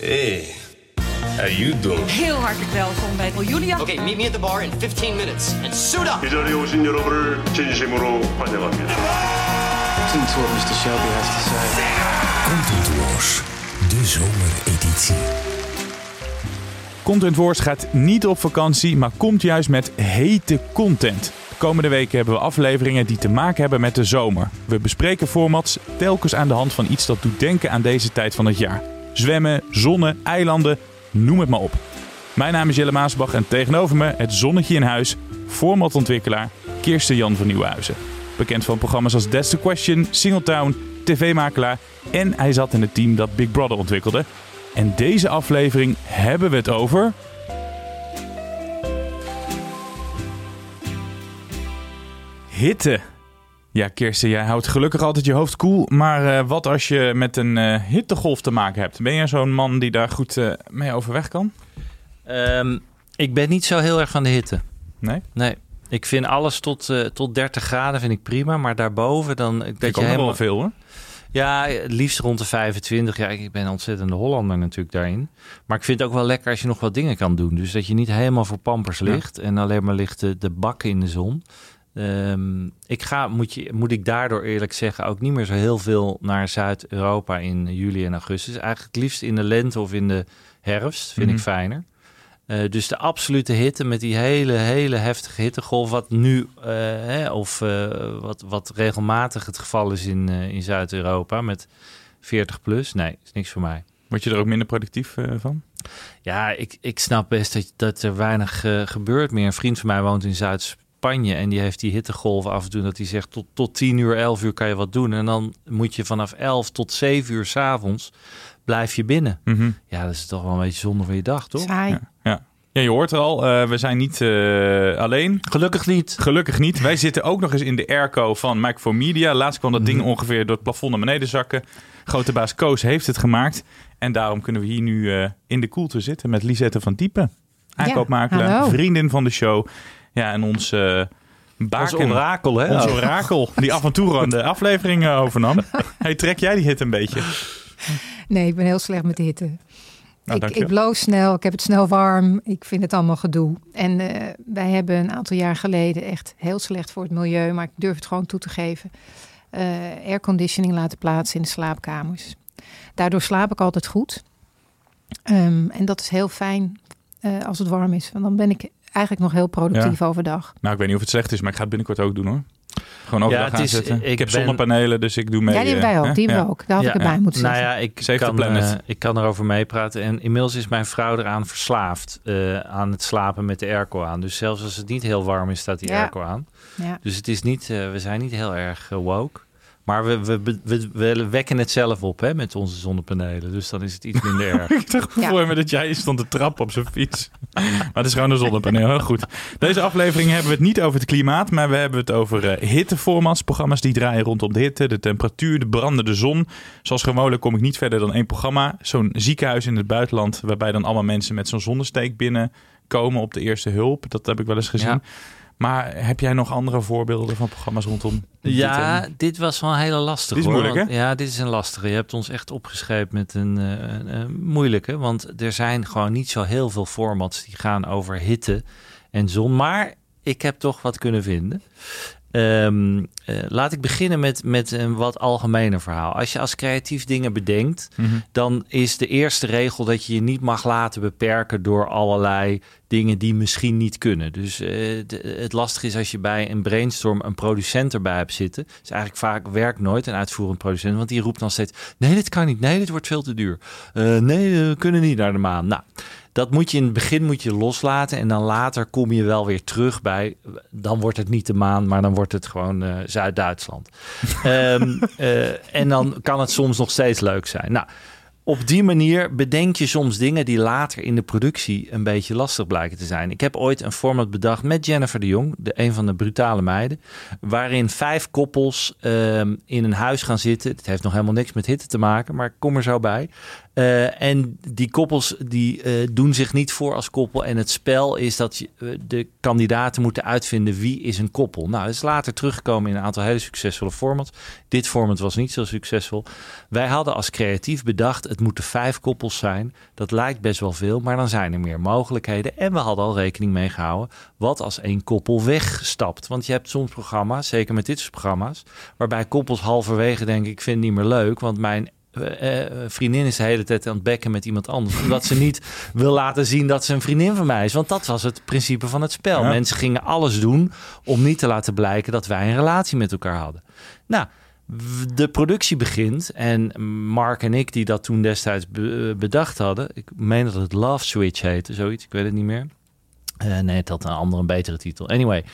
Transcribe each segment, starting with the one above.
Hey, how you doing? Heel hartelijk welkom bij Julia. Okay, meet me at the bar in 15 minutes and suit up. 이 자리에 오신 여러분을 진심으로 환영합니다. Listen to what Mr. Shelby has to say. Content Wars, de zomereditie. Content Wars gaat niet op vakantie, maar komt juist met hete content. De komende weken hebben we afleveringen die te maken hebben met de zomer. We bespreken formats telkens aan de hand van iets dat doet denken aan deze tijd van het jaar. Zwemmen, zonnen, eilanden, noem het maar op. Mijn naam is Jelle Maasbach en tegenover me het zonnetje in huis, formatontwikkelaar Kirsten Jan van Nieuwenhuizen. Bekend van programma's als That's the Question, Singletown, tv-makelaar en hij zat in het team dat Big Brother ontwikkelde. En deze aflevering hebben we het over. Hitte. Ja, Kirsten, jij houdt gelukkig altijd je hoofd koel. Maar eh, wat als je met een eh, hittegolf te maken hebt? Ben jij zo'n man die daar goed eh, mee overweg kan? Ehm, ik ben niet zo heel erg van de hitte. Nee? Nee. Ik vind alles tot, tot 30 graden vind ik prima, maar daarboven dan dat ik je helemaal wel veel hoor. Ja, het liefst rond de 25. Ja, ik ben een ontzettende Hollander natuurlijk daarin. Maar ik vind het ook wel lekker als je nog wat dingen kan doen. Dus dat je niet helemaal voor pampers Ja. ligt en alleen maar ligt de, de bakken in de zon. Ehm, ik ga, moet, je, moet ik daardoor eerlijk zeggen, ook niet meer zo heel veel naar Zuid-Europa in juli en augustus. Eigenlijk het liefst in de lente of in de herfst, vind Mhm. ik fijner. Eh, dus de absolute hitte met die hele, hele heftige hittegolf, wat nu eh, hè, of eh, wat, wat regelmatig het geval is in, in Zuid-Europa met 40 plus. Nee, is niks voor mij. Word je er ook minder productief van? Ja, ik, ik snap best dat, dat er weinig gebeurt meer. Een vriend van mij woont in Zuid-Spanje en die heeft die hittegolf af en toe dat hij zegt tot, tot 10 uur, 11 uur kan je wat doen. En dan moet je vanaf 11 tot 7 uur s'avonds blijf je binnen. Mhm. Ja, dat is toch wel een beetje zonde van je dag, toch? Saai. Ja. ja, je hoort al. eh, we zijn niet eh, alleen. Gelukkig niet. Gelukkig niet. Wij zitten ook nog eens in de airco van for Media. Laatst kwam dat ding Mhm. ongeveer door het plafond naar beneden zakken. Grote baas Koos heeft het gemaakt. En daarom kunnen we hier nu eh, in de koelte zitten met Lisette van Diepen. Aankoopmakelaar, vriendin van de show. Ja, en ons eh Ons baken. orakel, hè? Ons Oh. orakel, die af en toe aan de aflevering eh, overnam. Hey, trek jij die hit een beetje? Nee, ik ben heel slecht met de hitte. Nou, ik, ik bloos snel, ik heb het snel warm. Ik vind het allemaal gedoe. En eh, wij hebben een aantal jaar geleden echt heel slecht voor het milieu, maar ik durf het gewoon toe te geven. eh airconditioning laten plaatsen in de slaapkamers. Daardoor slaap ik altijd goed. Ehm, en dat is heel fijn eh, als het warm is. Want dan ben ik eigenlijk nog heel productief overdag. Nou, ik weet niet of het slecht is, maar ik ga het binnenkort ook doen hoor. Gewoon overdag Ja, het is- aanzetten. Ik, ik heb ben- zonnepanelen, dus ik doe mee. ja, die hebben wij eh, ook. hè? Die hebben Ja. we ook. Daar had ik erbij moeten nou zeggen. ja, ik the kan, planet. eh, ik kan erover meepraten. En inmiddels is mijn vrouw eraan verslaafd eh, aan het slapen met de airco aan. Dus zelfs als het niet heel warm is, staat die Ja. airco aan. ja. Dus het is niet, eh, we zijn niet heel erg woke. Maar we, we, we, we, we wekken het zelf op hè, met onze zonnepanelen. Dus dan is het iets minder erg. Ik dacht Ja. voor me dat jij stond te trappen op zijn fiets. maar het is gewoon een zonnepaneel. Heel goed. Deze aflevering hebben we het niet over het klimaat, maar we hebben het over eh, hitteformats. Programma's die draaien rondom de hitte, de temperatuur, de brandende zon. Zoals gewoonlijk kom ik niet verder dan één programma. Zo'n ziekenhuis in het buitenland, waarbij dan allemaal mensen met zo'n zonnesteek binnenkomen op de eerste hulp. Dat heb ik wel eens gezien. Ja. Maar heb jij nog andere voorbeelden van programma's rondom Ja, dit en- dit was wel een hele lastige. Dit is hoor. moeilijk, Want- Ja, dit is een lastige. Je hebt ons echt opgeschreven met een, eh, een moeilijke. Want er zijn gewoon niet zo heel veel formats die gaan over hitte en zon. Maar ik heb toch wat kunnen vinden. Ehm, eh, laat ik beginnen met, met een wat algemener verhaal. Als je als creatief dingen bedenkt, Mhm. dan is de eerste regel dat je je niet mag laten beperken door allerlei dingen die misschien niet kunnen. Dus eh, de- het lastige is als je bij een brainstorm een producent erbij hebt zitten. Dus eigenlijk vaak werkt nooit een uitvoerend producent, want die roept dan steeds: nee, dit kan niet, nee, dit wordt veel te duur, Eh, nee, we kunnen niet naar de maan. Nou, dat moet je in het begin moet je loslaten. En dan later kom je wel weer terug bij. Dan wordt het niet de maan, maar dan wordt het gewoon eh, Zuid-Duitsland. Ehm, eh, en dan kan het soms nog steeds leuk zijn. Nou, op die manier bedenk je soms dingen die later in de productie een beetje lastig blijken te zijn. Ik heb ooit een format bedacht met Jennifer de Jong, de, een van de brutale meiden, waarin vijf koppels ehm, in een huis gaan zitten. Het heeft nog helemaal niks met hitte te maken, maar ik kom er zo bij. Uh, en die koppels die uh, doen zich niet voor als koppel. En het spel is dat je, uh, de kandidaten moeten uitvinden wie is een koppel. Nou, dat is later teruggekomen in een aantal hele succesvolle formats. Dit format was niet zo succesvol. Wij hadden als creatief bedacht, het moeten vijf koppels zijn. Dat lijkt best wel veel, maar dan zijn er meer mogelijkheden. En we hadden al rekening mee gehouden, wat als één koppel wegstapt. Want je hebt soms programma's, zeker met dit soort programma's, waarbij koppels halverwege denken, ik vind het niet meer leuk, want mijn uh, vriendin is de hele tijd aan het bekken met iemand anders. Omdat ze niet wil laten zien dat ze een vriendin van mij is. Want dat was het principe van het spel. Ja. Mensen gingen alles doen om niet te laten blijken dat wij een relatie met elkaar hadden. Nou, de productie begint en Mark en ik, die dat toen destijds be bedacht hadden. Ik meen dat het Love Switch heette, zoiets. Ik weet het niet meer. Uh, nee, het had een andere, een betere titel. Anyway, uh,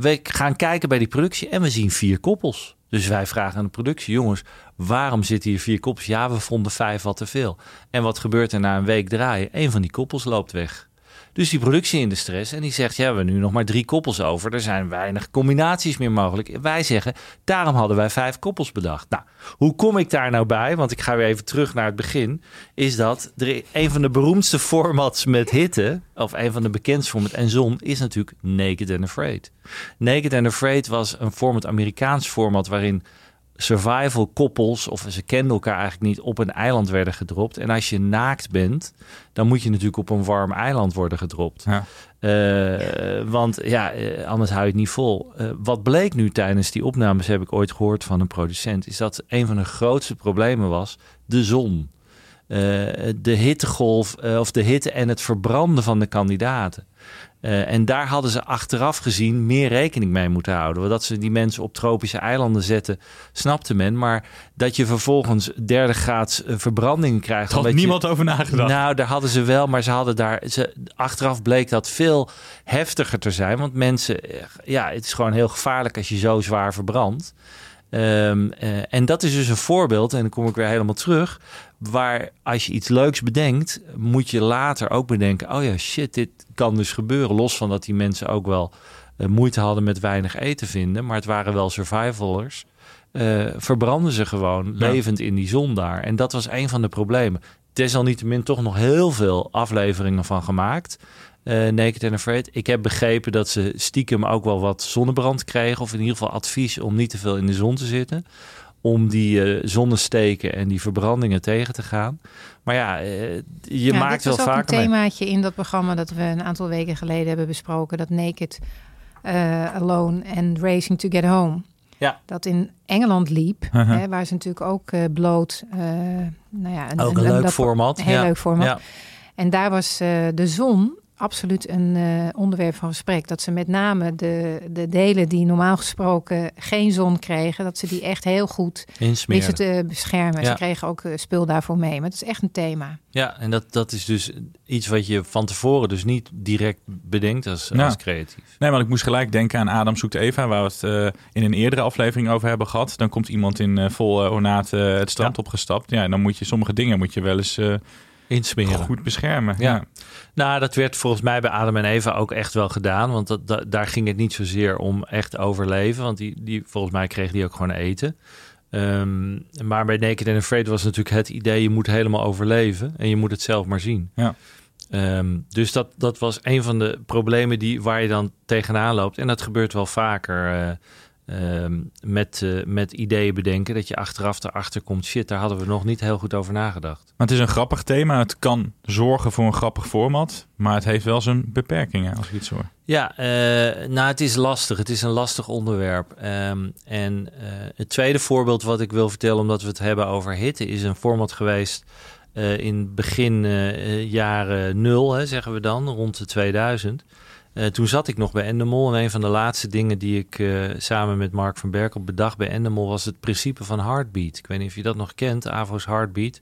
we gaan kijken bij die productie en we zien vier koppels. Dus wij vragen aan de productie, jongens, waarom zitten hier vier koppels? Ja, we vonden vijf wat te veel. En wat gebeurt er na een week draaien? Een van die koppels loopt weg. Dus die productie in de stress en die zegt, ja, we hebben nu nog maar drie koppels over. Er zijn weinig combinaties meer mogelijk. Wij zeggen, daarom hadden wij vijf koppels bedacht. Nou, hoe kom ik daar nou bij? Want ik ga weer even terug naar het begin. Is dat er een van de beroemdste formats met hitte, of een van de bekendste formats en zon, is natuurlijk Naked and Afraid. Naked and Afraid was een format, Amerikaans format, waarin survival koppels, of ze kenden elkaar eigenlijk niet, op een eiland werden gedropt. En als je naakt bent, dan moet je natuurlijk op een warm eiland worden gedropt. Ja. Uh, want ja, anders hou je het niet vol. Uh, wat bleek nu tijdens die opnames, heb ik ooit gehoord van een producent, is dat een van de grootste problemen was de zon. Uh, de hittegolf of de hitte en het verbranden van de kandidaten. Uh, en daar hadden ze achteraf gezien meer rekening mee moeten houden. Want dat ze die mensen op tropische eilanden zetten, snapte men. Maar dat je vervolgens derde graads verbranding krijgt. Daar had niemand je, over nagedacht. Nou, daar hadden ze wel, maar ze hadden daar. Ze, achteraf bleek dat veel heftiger te zijn. Want mensen, ja, het is gewoon heel gevaarlijk als je zo zwaar verbrandt. Um, uh, en dat is dus een voorbeeld, en dan kom ik weer helemaal terug, waar als je iets leuks bedenkt, moet je later ook bedenken, oh ja, shit, dit kan dus gebeuren. Los van dat die mensen ook wel uh, moeite hadden met weinig eten vinden, maar het waren wel survivalers. Uh, verbranden ze gewoon ja. levend in die zon daar. En dat was een van de problemen. Desalniettemin toch nog heel veel afleveringen van gemaakt. Uh, Naked and Afraid. Ik heb begrepen dat ze stiekem ook wel wat zonnebrand kregen. Of in ieder geval advies om niet te veel in de zon te zitten. Om die uh, zonnesteken en die verbrandingen tegen te gaan. Maar ja, uh, je ja, maakt wel vaker... vaker... een themaatje in dat programma dat we een aantal weken geleden hebben besproken. Dat Naked, uh, Alone en Racing to Get Home. Ja. Dat in Engeland liep, -huh. hè, waar ze natuurlijk ook bloot... nou ja, een, ook een, een leuk dat, format. Een heel ja. leuk format. Ja. En daar was de zon absoluut een uh, onderwerp van gesprek. Dat ze met name de, de delen die normaal gesproken geen zon kregen, dat ze die echt heel goed wisten te beschermen. Ja. Ze kregen ook uh, spul daarvoor mee. Maar het is echt een thema. Ja, en dat, dat is dus iets wat je van tevoren dus niet direct bedenkt als, als creatief. Nee, want ik moest gelijk denken aan Adam zoekt Eva, waar we het uh, in een eerdere aflevering over hebben gehad. Dan komt iemand in vol ornaat het strand ja. opgestapt. Ja, en dan moet je sommige dingen moet je wel eens insmeren. Goed beschermen. Ja. ja. Nou, dat werd volgens mij bij Adam en Eva ook echt wel gedaan. Want dat, dat, daar ging het niet zozeer om echt overleven. Want die, die, volgens mij kregen die ook gewoon eten. Um, maar bij Naked and Afraid was natuurlijk het idee... je moet helemaal overleven en je moet het zelf maar zien. Ja. Um, dus dat, dat was een van de problemen die, waar je dan tegenaan loopt. En dat gebeurt wel vaker... Uh, uh, met, uh, met ideeën bedenken. Dat je achteraf erachter komt. Shit, daar hadden we nog niet heel goed over nagedacht. Maar het is een grappig thema. Het kan zorgen voor een grappig format. Maar het heeft wel zijn beperkingen, als ik iets hoor. Ja, uh, nou het is lastig. Het is een lastig onderwerp. Um, en uh, het tweede voorbeeld wat ik wil vertellen, omdat we het hebben over hitte, is een format geweest in begin jaren nul, hè, zeggen we dan, rond de 2000. Uh, toen zat ik nog bij Endemol en een van de laatste dingen die ik uh, samen met Mark van Berkel bedacht bij Endemol was het principe van Heartbeat. Ik weet niet of je dat nog kent, Avo's Heartbeat.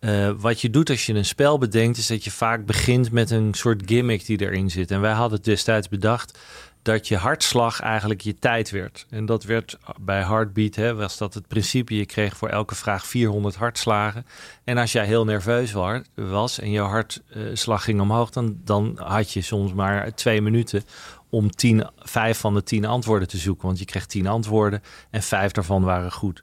Eh, wat je doet als je een spel bedenkt, is dat je vaak begint met een soort gimmick die erin zit. En wij hadden destijds bedacht dat je hartslag eigenlijk je tijd werd. En dat werd bij Heartbeat, hè, was dat het principe. Je kreeg voor elke vraag 400 hartslagen. En als jij heel nerveus was en je hartslag ging omhoog, dan, dan had je soms maar twee minuten om tien, vijf van de tien antwoorden te zoeken. Want je kreeg tien antwoorden en vijf daarvan waren goed.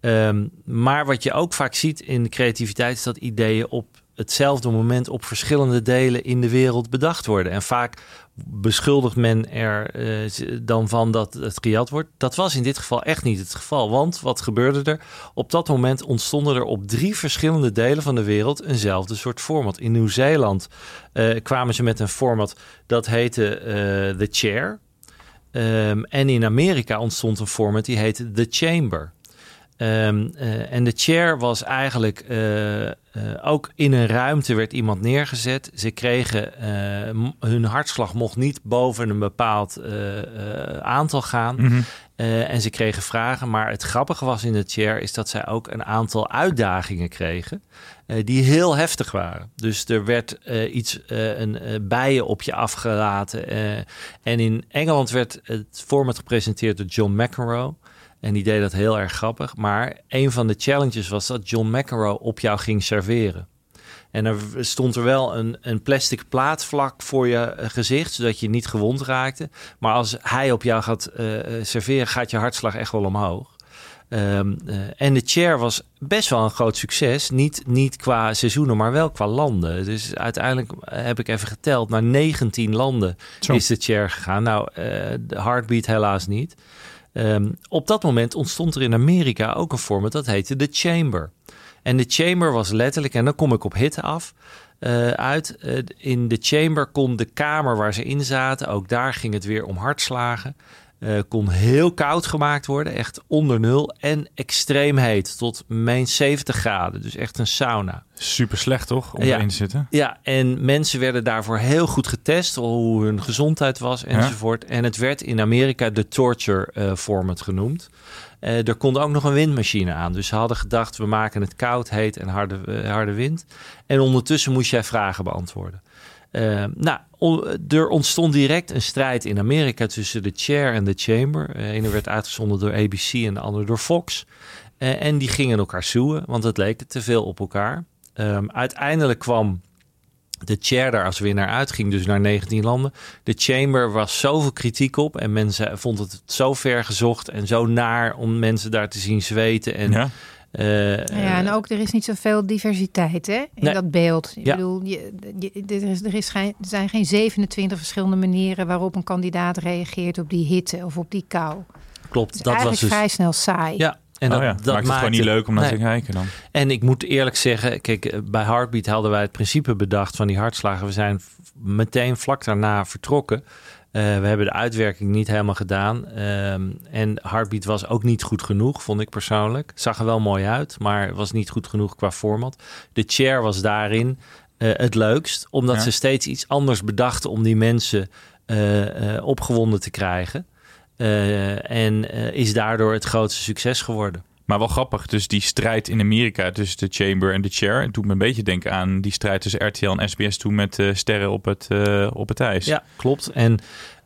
Ehm, maar wat je ook vaak ziet in de creativiteit is dat ideeën op hetzelfde moment op verschillende delen in de wereld bedacht worden. En vaak beschuldigt men er uh, dan van dat het gejat wordt. Dat was in dit geval echt niet het geval. Want wat gebeurde er? Op dat moment ontstonden er op drie verschillende delen van de wereld eenzelfde soort format. In Nieuw-Zeeland uh, kwamen ze met een format dat heette uh, The Chair. Um, en in Amerika ontstond een format die heette The Chamber. Um, uh, en de chair was eigenlijk uh, uh, ook in een ruimte werd iemand neergezet. Ze kregen hun hartslag mocht niet boven een bepaald aantal gaan. Mm -hmm. en ze kregen vragen. Maar het grappige was in de chair is dat zij ook een aantal uitdagingen kregen. die heel heftig waren. Dus er werd iets, een bijen op je afgelaten. en in Engeland werd het format gepresenteerd door John McEnroe. En die deed dat heel erg grappig. Maar een van de challenges was dat John McEnroe op jou ging serveren. En er stond er wel een, een plastic plaat vlak voor je gezicht, zodat je niet gewond raakte. Maar als hij op jou gaat uh, serveren, gaat je hartslag echt wel omhoog. Um, uh, en de chair was best wel een groot succes. Niet, niet qua seizoenen, maar wel qua landen. Dus uiteindelijk heb ik even geteld. Naar 19 landen Zo. is de chair gegaan. Nou, uh, de Heartbeat helaas niet. Um, op dat moment ontstond er in Amerika ook een format dat heette The Chamber. En de Chamber was letterlijk, en dan kom ik op hitte af, uh, uit. Uh, in de Chamber kon de kamer waar ze in zaten, ook daar ging het weer om hartslagen. Uh, kon heel koud gemaakt worden, echt onder nul. En extreem heet, tot min 70 graden. Dus echt een sauna. Super slecht toch, om ja. erin te zitten? Ja, en mensen werden daarvoor heel goed getest. Hoe hun gezondheid was enzovoort. Ja. En het werd in Amerika de torture uh, format genoemd. Uh, er kon ook nog een windmachine aan. Dus ze hadden gedacht, we maken het koud, heet en harde, harde wind. En ondertussen moest jij vragen beantwoorden. Uh, nou, er ontstond direct een strijd in Amerika tussen de chair en de chamber. De ene werd uitgezonden door ABC en de andere door Fox. Uh, en die gingen elkaar zoeën, want het leek te veel op elkaar. Um, uiteindelijk kwam de chair daar als winnaar uit, ging dus naar 19 landen. De chamber was zoveel kritiek op en mensen vonden het zo ver gezocht en zo naar om mensen daar te zien zweten. En ja. Uh, ja, en ook er is niet zoveel diversiteit hè, in nee. dat beeld. Ik ja. bedoel, je, je, er, is, er, is geen, er zijn geen 27 verschillende manieren waarop een kandidaat reageert op die hitte of op die kou. Klopt, dus dat eigenlijk was dus... vrij snel saai. Ja, en oh dat, ja, dat maakt het gewoon niet leuk om naar nee. te kijken dan. En ik moet eerlijk zeggen, kijk, bij Heartbeat hadden wij het principe bedacht van die hartslagen. We zijn meteen vlak daarna vertrokken. Uh, we hebben de uitwerking niet helemaal gedaan. Um, en Heartbeat was ook niet goed genoeg, vond ik persoonlijk. Zag er wel mooi uit, maar was niet goed genoeg qua format. De chair was daarin uh, het leukst, omdat ja. ze steeds iets anders bedachten om die mensen uh, opgewonden te krijgen. en is daardoor het grootste succes geworden. Maar wel grappig, dus die strijd in Amerika tussen de Chamber en de Chair. Het doet me een beetje denken aan die strijd tussen RTL en SBS toen met uh, sterren op het, uh, op het ijs. Ja, klopt. En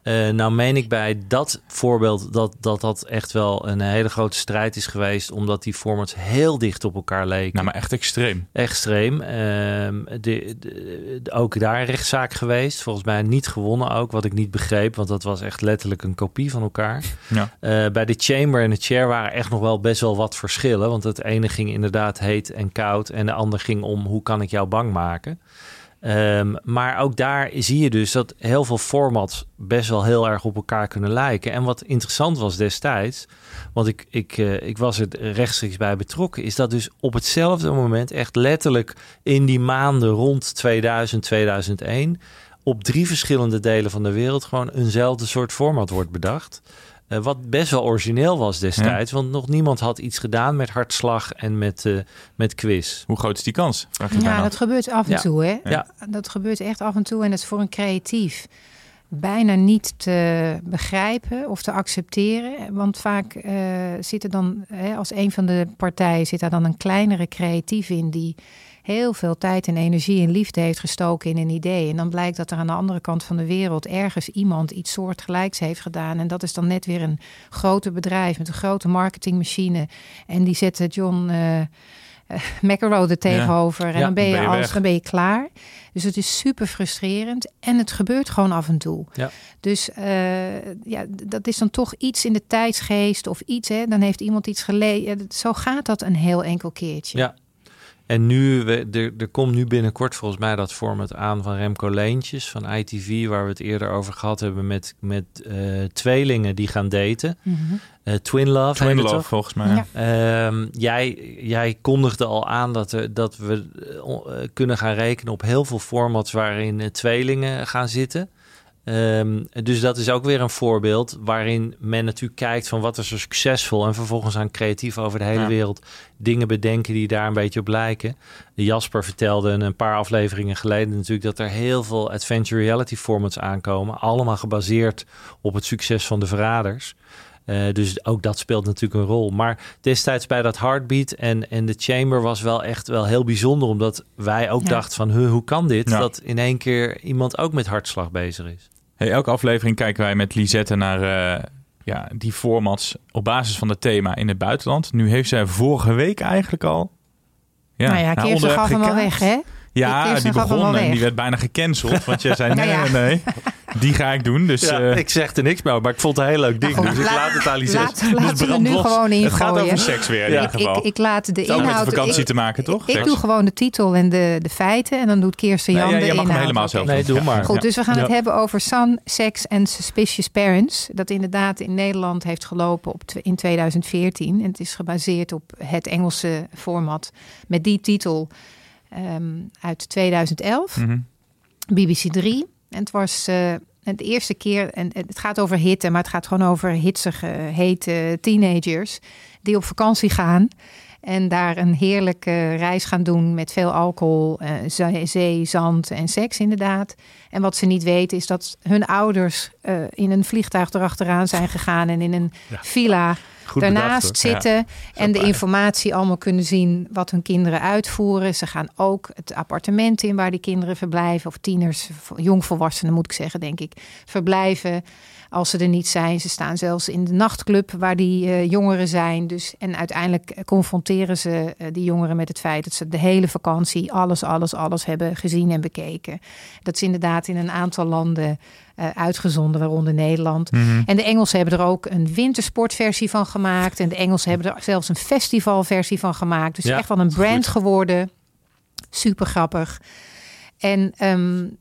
uh, nou meen ik bij dat voorbeeld dat, dat dat echt wel een hele grote strijd is geweest. Omdat die formats heel dicht op elkaar leken. Nou, maar echt extreem. Extreem. Uh, de, de, de, ook daar een rechtszaak geweest. Volgens mij niet gewonnen ook, wat ik niet begreep. Want dat was echt letterlijk een kopie van elkaar. Ja. Uh, bij de Chamber en de Chair waren echt nog wel best wel wat verschillen. Want het ene ging inderdaad heet en koud. En de ander ging om hoe kan ik jou bang maken. Um, maar ook daar zie je dus dat heel veel formats best wel heel erg op elkaar kunnen lijken. En wat interessant was destijds, want ik, ik, uh, ik was er rechtstreeks bij betrokken, is dat dus op hetzelfde moment, echt letterlijk in die maanden rond 2000, 2001, op drie verschillende delen van de wereld gewoon eenzelfde soort format wordt bedacht. Uh, wat best wel origineel was destijds. Ja. Want nog niemand had iets gedaan met hartslag en met, uh, met quiz. Hoe groot is die kans? Ja, dat gebeurt af en ja. toe. Hè? Ja. Dat gebeurt echt af en toe. En dat is voor een creatief. bijna niet te begrijpen of te accepteren. Want vaak uh, zit er dan, hè, als een van de partijen, zit daar dan een kleinere creatief in die heel veel tijd en energie en liefde heeft gestoken in een idee. En dan blijkt dat er aan de andere kant van de wereld ergens iemand iets soortgelijks heeft gedaan. En dat is dan net weer een groter bedrijf met een grote marketingmachine. En die zetten John. Uh, McEnroe er tegenover. en dan ben je, als, dan ben je klaar. Dus het is super frustrerend. En het gebeurt gewoon af en toe. Ja. Dus uh, ja, dat is dan toch iets in de tijdsgeest of iets. Hè, dan heeft iemand iets gelezen. Zo gaat dat een heel enkel keertje. Ja, en nu, we, er, er komt nu binnenkort volgens mij dat format aan van Remco Leentjes van ITV, waar we het eerder over gehad hebben met, met uh, tweelingen die gaan daten. Mm -hmm. uh, Twin Love. Twin Love, volgens mij. Ja. Um, jij, jij kondigde al aan dat, er, dat we uh, kunnen gaan rekenen op heel veel formats waarin tweelingen gaan zitten. Um, dus dat is ook weer een voorbeeld waarin men natuurlijk kijkt van wat is er succesvol en vervolgens aan creatief over de hele ja. wereld dingen bedenken die daar een beetje op lijken. Jasper vertelde een paar afleveringen geleden natuurlijk dat er heel veel adventure reality formats aankomen, allemaal gebaseerd op het succes van de verraders. Uh, dus ook dat speelt natuurlijk een rol. Maar destijds bij dat Heartbeat en, en de Chamber was wel echt wel heel bijzonder. Omdat wij ook ja. dachten van huh, hoe kan dit? Ja. Dat in één keer iemand ook met hartslag bezig is. Hey, elke aflevering kijken wij met Lisette naar uh, ja, die formats op basis van het thema in het buitenland. Nu heeft zij vorige week eigenlijk al... Ja, nou ja, Kirsten gaf hem al weg, hè? Ja, die begon en die werd bijna gecanceld. Want jij zei, nee, nee, nee, die ga ik doen. Dus, ja, uh, ik zeg er niks meer maar ik vond het een heel leuk ding. Goed, dus ik laat het aan Lisette. Laat, laat dus nu gewoon in Het gaat over seks weer in ieder geval. Ik, ik laat de het inhoud... met de vakantie ik, te maken, toch? Ik, ik doe gewoon de titel en de, de feiten. En dan doet Kirsten Jan nee, ja, de je mag inhoud. hem helemaal zelf Nee, doe maar. Goed, dus we gaan het hebben over Sun, Sex and Suspicious Parents. Dat inderdaad in Nederland heeft gelopen op in 2014. En het is gebaseerd op het Engelse format. Met die titel... Um, uit 2011, mm -hmm. BBC 3. En het was uh, de eerste keer, en het gaat over hitte, maar het gaat gewoon over hitsige, hete teenagers die op vakantie gaan. En daar een heerlijke reis gaan doen met veel alcohol, uh, zee, zand en seks inderdaad. En wat ze niet weten is dat hun ouders uh, in een vliegtuig erachteraan zijn gegaan en in een ja. villa Goed daarnaast bedacht, zitten. Ja. en de informatie allemaal kunnen zien wat hun kinderen uitvoeren. Ze gaan ook het appartement in waar die kinderen verblijven. Of tieners, jongvolwassenen moet ik zeggen, denk ik, verblijven. Als ze er niet zijn. Ze staan zelfs in de nachtclub waar die uh, jongeren zijn. Dus, en uiteindelijk confronteren ze uh, die jongeren met het feit dat ze de hele vakantie alles, alles, alles hebben gezien en bekeken. Dat is inderdaad in een aantal landen uh, uitgezonden, waaronder Nederland. Mhm. Mm -hmm. En de Engelsen hebben er ook een wintersportversie van gemaakt. En de Engelsen hebben er zelfs een festivalversie van gemaakt. Dus Ja, echt wel een brand goed. geworden. Super grappig. En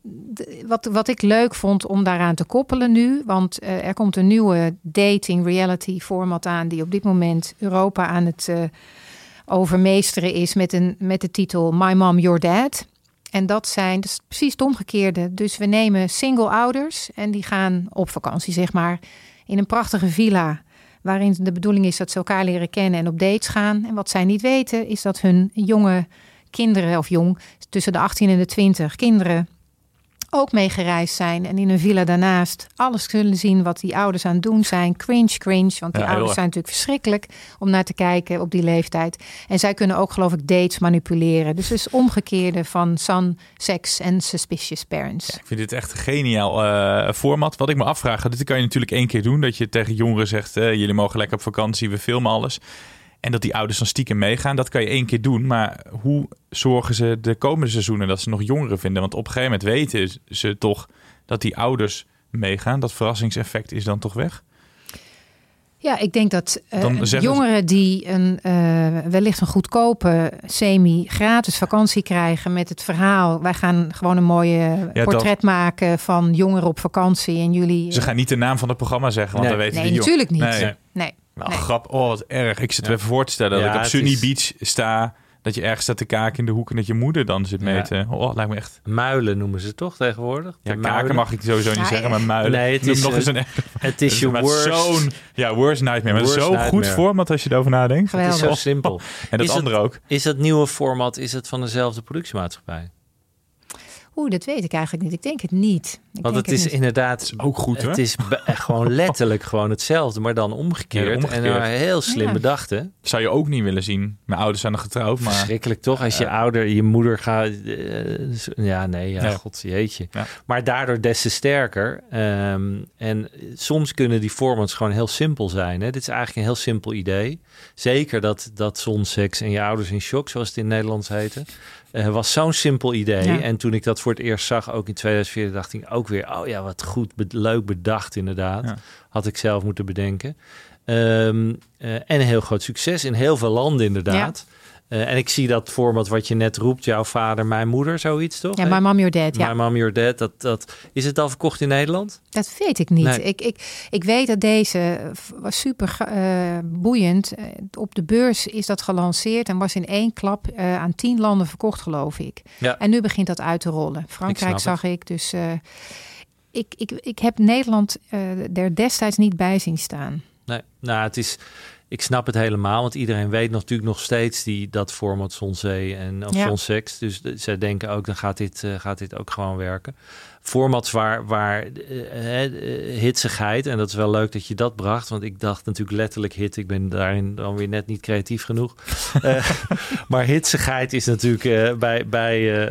de, wat, wat ik leuk vond om daaraan te koppelen nu, want uh, er komt een nieuwe dating reality format aan die op dit moment Europa aan het uh, overmeesteren is met, een, met de titel My Mom, Your Dad. En dat zijn is precies het omgekeerde. Dus we nemen single ouders en die gaan op vakantie, zeg maar, in een prachtige villa. Waarin de bedoeling is dat ze elkaar leren kennen en op dates gaan. En wat zij niet weten is dat hun jonge kinderen, of jong, tussen de 18 en de 20 kinderen ook meegereisd zijn. En in een villa daarnaast alles kunnen zien wat die ouders aan het doen zijn. Cringe, cringe. Want die Ja, ouders zijn natuurlijk verschrikkelijk om naar te kijken op die leeftijd. En zij kunnen ook geloof ik dates manipuleren. Dus het is omgekeerde van Sun, Sex en Suspicious Parents. Ik vind dit echt een geniaal uh, format. Wat ik me afvraag, dit kan je natuurlijk één keer doen. Dat je tegen jongeren zegt, uh, jullie mogen lekker op vakantie, we filmen alles. En dat die ouders dan stiekem meegaan, dat kan je één keer doen. Maar hoe zorgen ze de komende seizoenen dat ze nog jongeren vinden? Want op een gegeven moment weten ze toch dat die ouders meegaan. Dat verrassingseffect is dan toch weg? Ja, ik denk dat uh, zeggen jongeren die een, uh, wellicht een goedkope semi-gratis vakantie krijgen met het verhaal... wij gaan gewoon een mooie Ja, portret maken van jongeren op vakantie en jullie... Ze gaan niet de naam van het programma zeggen, want Nee. dan weten nee, die jong- natuurlijk niet. Nee. Nee. Nee. grap. Oh, wat erg. Ik zit Ja. me even voor te stellen dat Ja, ik op Sunny is- Beach sta. Dat je ergens staat te kaken in de hoek en dat je moeder dan zit Ja. te... Oh, lijkt me echt... Muilen noemen ze toch tegenwoordig? Ja, De kaken muilen. mag ik sowieso niet Ja, zeggen, ja. maar muilen. Nee, het is, nog eens een... Het is je worst. Zo'n, ja, worst nightmare. Maar Worst zo'n goed format als je erover nadenkt. Het is zo Geweldig. simpel. En dat Is het- andere ook. Is dat nieuwe format is het van dezelfde productiemaatschappij? Oeh, dat weet ik eigenlijk niet. Ik denk het niet. Ik Want denk het is niet. inderdaad Ook goed, hè? Het is echt gewoon letterlijk gewoon hetzelfde, maar dan omgekeerd. Ja, omgekeerd. En dan heel slim Ja. bedacht, hè? Zou je ook niet willen zien. Mijn ouders zijn nog getrouwd, maar... Verschrikkelijk toch? Als je ouder, je moeder gaat... eh, ja, nee, ja, god jeetje. Ja. Maar daardoor des te sterker. Ehm, en soms kunnen die formats gewoon heel simpel zijn. Hè? Dit is eigenlijk een heel simpel idee. Zeker dat, dat zonseks en je ouders in shock, zoals het in het Nederlands heette... eh, was zo'n simpel idee. Ja. En toen ik dat voor het eerst zag, ook in 2014, dacht ik ook weer... oh ja, wat goed, be- leuk bedacht inderdaad. Ja. Had ik zelf moeten bedenken. Ehm, eh, en een heel groot succes in heel veel landen inderdaad. Eh, en ik zie dat format wat je net roept, jouw vader, mijn moeder, zoiets toch? Ja, My Mom Your Dad. Ja. My Mom, Your Dad. Dat, dat, is het al verkocht in Nederland? Dat weet ik niet. Nee. Ik, ik, ik weet dat deze eh, was super eh, boeiend. Op de beurs is dat gelanceerd en was in één klap aan tien landen verkocht, geloof ik. Ja. En nu begint dat uit te rollen. Frankrijk zag ik. Dus ik, ik, ik heb Nederland er destijds niet bij zien staan. Nee, nou, het is. Ik snap het helemaal, want iedereen weet natuurlijk nog steeds die, dat format Zonzee en of Ja. Zonsex. Dus de- zij denken ook, dan gaat dit, eh, gaat dit ook gewoon werken. Formats waar, waar eh, hitsigheid, en dat is wel leuk dat je dat bracht, want ik dacht natuurlijk letterlijk hit. Ik ben daarin dan weer net niet creatief genoeg. Eh, maar hitsigheid is natuurlijk bij, bij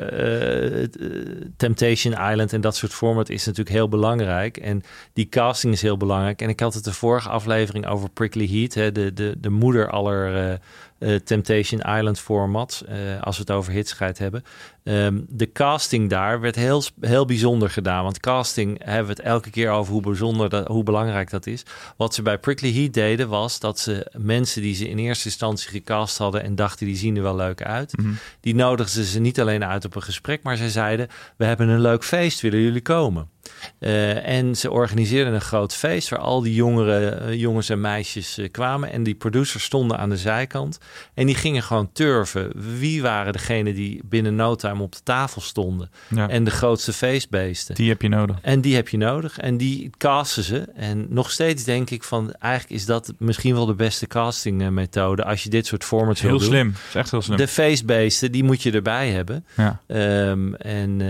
Temptation Island en dat soort format is natuurlijk heel belangrijk. En die casting is heel belangrijk. En ik had het de vorige aflevering over Prickly Heat, hè, de, de, de moeder aller eh, Temptation Island formats, eh, als we het over hitsigheid hebben. Ehm, de casting daar werd heel, heel bijzonder gedaan. Want casting hebben we het elke keer over hoe bijzonder, dat, hoe belangrijk dat is. Wat ze bij Prickly Heat deden was dat ze mensen die ze in eerste instantie gecast hadden en dachten die zien er wel leuk uit, die nodigden ze niet alleen uit op een gesprek, maar ze zeiden we hebben een leuk feest, willen jullie komen? Eh, en ze organiseerden een groot feest waar al die jongere, eh, jongens en meisjes eh, kwamen. En die producers stonden aan de zijkant. En die gingen gewoon turven. Wie waren degenen die binnen no time op de tafel stonden? Ja. En de grootste feestbeesten. Die heb je nodig. En die heb je nodig. En die casten ze. En nog steeds denk ik van... eigenlijk is dat misschien wel de beste castingmethode... als je dit soort formats wil Heel doen. slim. is echt heel slim. De feestbeesten, die moet je erbij hebben. Ja. Ehm, en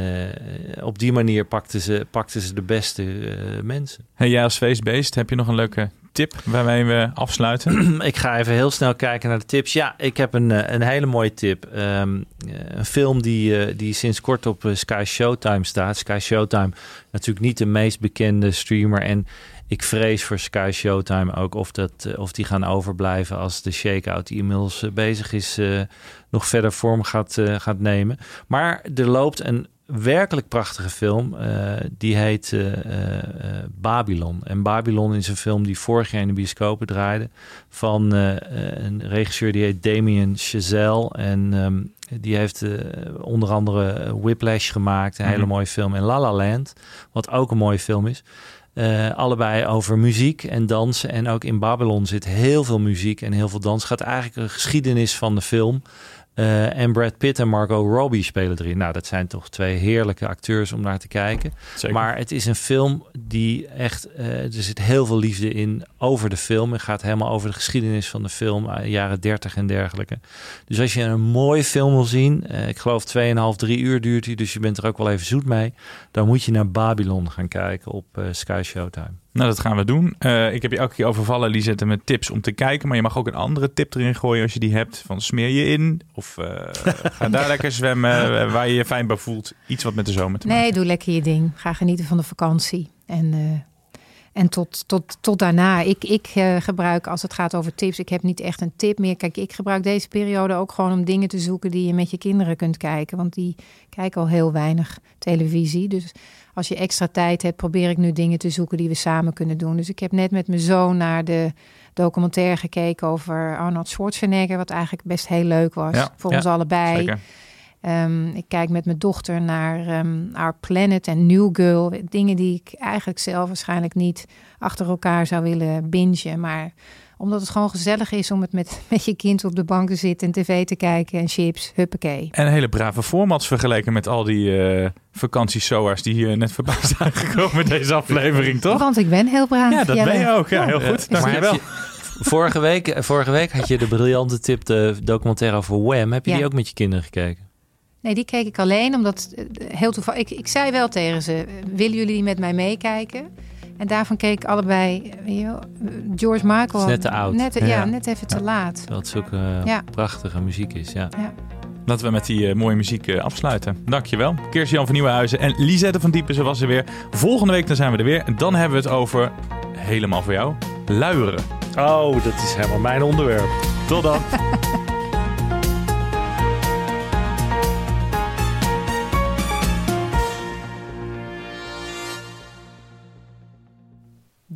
op die manier pakten ze, pakten ze de beste eh, mensen. Hey, jij als feestbeest, heb je nog een leuke tip waarmee we afsluiten? ik ga even heel snel kijken naar de tips. Ja, ik heb een, eh, een hele mooie tip. Ehm, eh, een film die, die sinds kort op Sky Showtime staat. Sky Showtime, natuurlijk niet de meest bekende streamer. En ik vrees voor Sky Showtime ook of, dat, of die gaan overblijven als de shakeout die inmiddels bezig is, nog verder vorm gaat, gaat nemen. Maar er loopt een werkelijk prachtige film. eh, die heet eh, eh, Babylon. En Babylon is een film die vorig jaar in de bioscopen draaide. Van een regisseur die heet Damien Chazelle. En ehm, die heeft onder andere Whiplash gemaakt. Een hele Mhm. mooie film. En La La Land, wat ook een mooie film is. Allebei over muziek en dansen. En ook in Babylon zit heel veel muziek en heel veel dans. Het gaat eigenlijk een geschiedenis van de film. Eh, en Brad Pitt en Margot Robbie spelen erin. Nou, dat zijn toch twee heerlijke acteurs om naar te kijken. Zeker. Maar het is een film die echt... eh, er zit heel veel liefde in over de film. Het gaat helemaal over de geschiedenis van de film. eh, jaren 30 en dergelijke. Dus als je een mooie film wil zien... ik geloof 2,5, 3 uur duurt hij. Dus je bent er ook wel even zoet mee. Dan moet je naar Babylon gaan kijken op Sky Showtime. Nou, dat gaan we doen. Eh, ik heb je elke keer overvallen, Lisette, met tips om te kijken. Maar je mag ook een andere tip erin gooien als je die hebt. Van smeer je in of eh, ga daar lekker zwemmen eh, waar je je fijn bij voelt. Iets wat met de zomer te maken Nee, doe lekker je ding. Ga genieten van de vakantie. En, en tot, tot, tot daarna. Ik, ik gebruik, als het gaat over tips, ik heb niet echt een tip meer. Kijk, ik gebruik deze periode ook gewoon om dingen te zoeken die je met je kinderen kunt kijken. Want die kijken al heel weinig televisie. Dus als je extra tijd hebt, probeer ik nu dingen te zoeken die we samen kunnen doen. Dus ik heb net met mijn zoon naar de documentaire gekeken over Arnold Schwarzenegger. Wat eigenlijk best heel leuk was Ja, voor ja, ons allebei. Zeker. Ehm, ik kijk met mijn dochter naar ehm, Our Planet en New Girl. Dingen die ik eigenlijk zelf waarschijnlijk niet achter elkaar zou willen bingen. Maar omdat het gewoon gezellig is om het met, met je kind op de bank te zitten en tv te kijken en chips, huppakee. En hele brave formats vergeleken met al die eh vakantiesoa's die hier net voorbij zijn gekomen met deze aflevering, toch? Want ik ben heel braaf. Ja, dat Jelle. ben je ook. Ja, heel goed. Maar Dank je heb wel. vorige, week, vorige week had je de briljante tip, de documentaire over Wham. Heb je Ja. die ook met je kinderen gekeken? Nee, die keek ik alleen omdat eh, heel toevallig. Ik, ik zei wel tegen ze: eh, willen jullie met mij meekijken? En daarvan keek allebei. weet je wel, George Michael. Is net te oud. Net, ja, Ja. net even te laat. Terwijl het zulke eh, Ja. prachtige muziek is, ja. Ja. Laten we met die eh, mooie muziek eh, afsluiten. Dankjewel. Kirsten-Jan van Nieuwenhuizen en Lisette van Diepen, ze was er weer. Volgende week dan zijn we er weer. En dan hebben we het over, helemaal voor jou, luieren. Oh, dat is helemaal mijn onderwerp. Tot dan.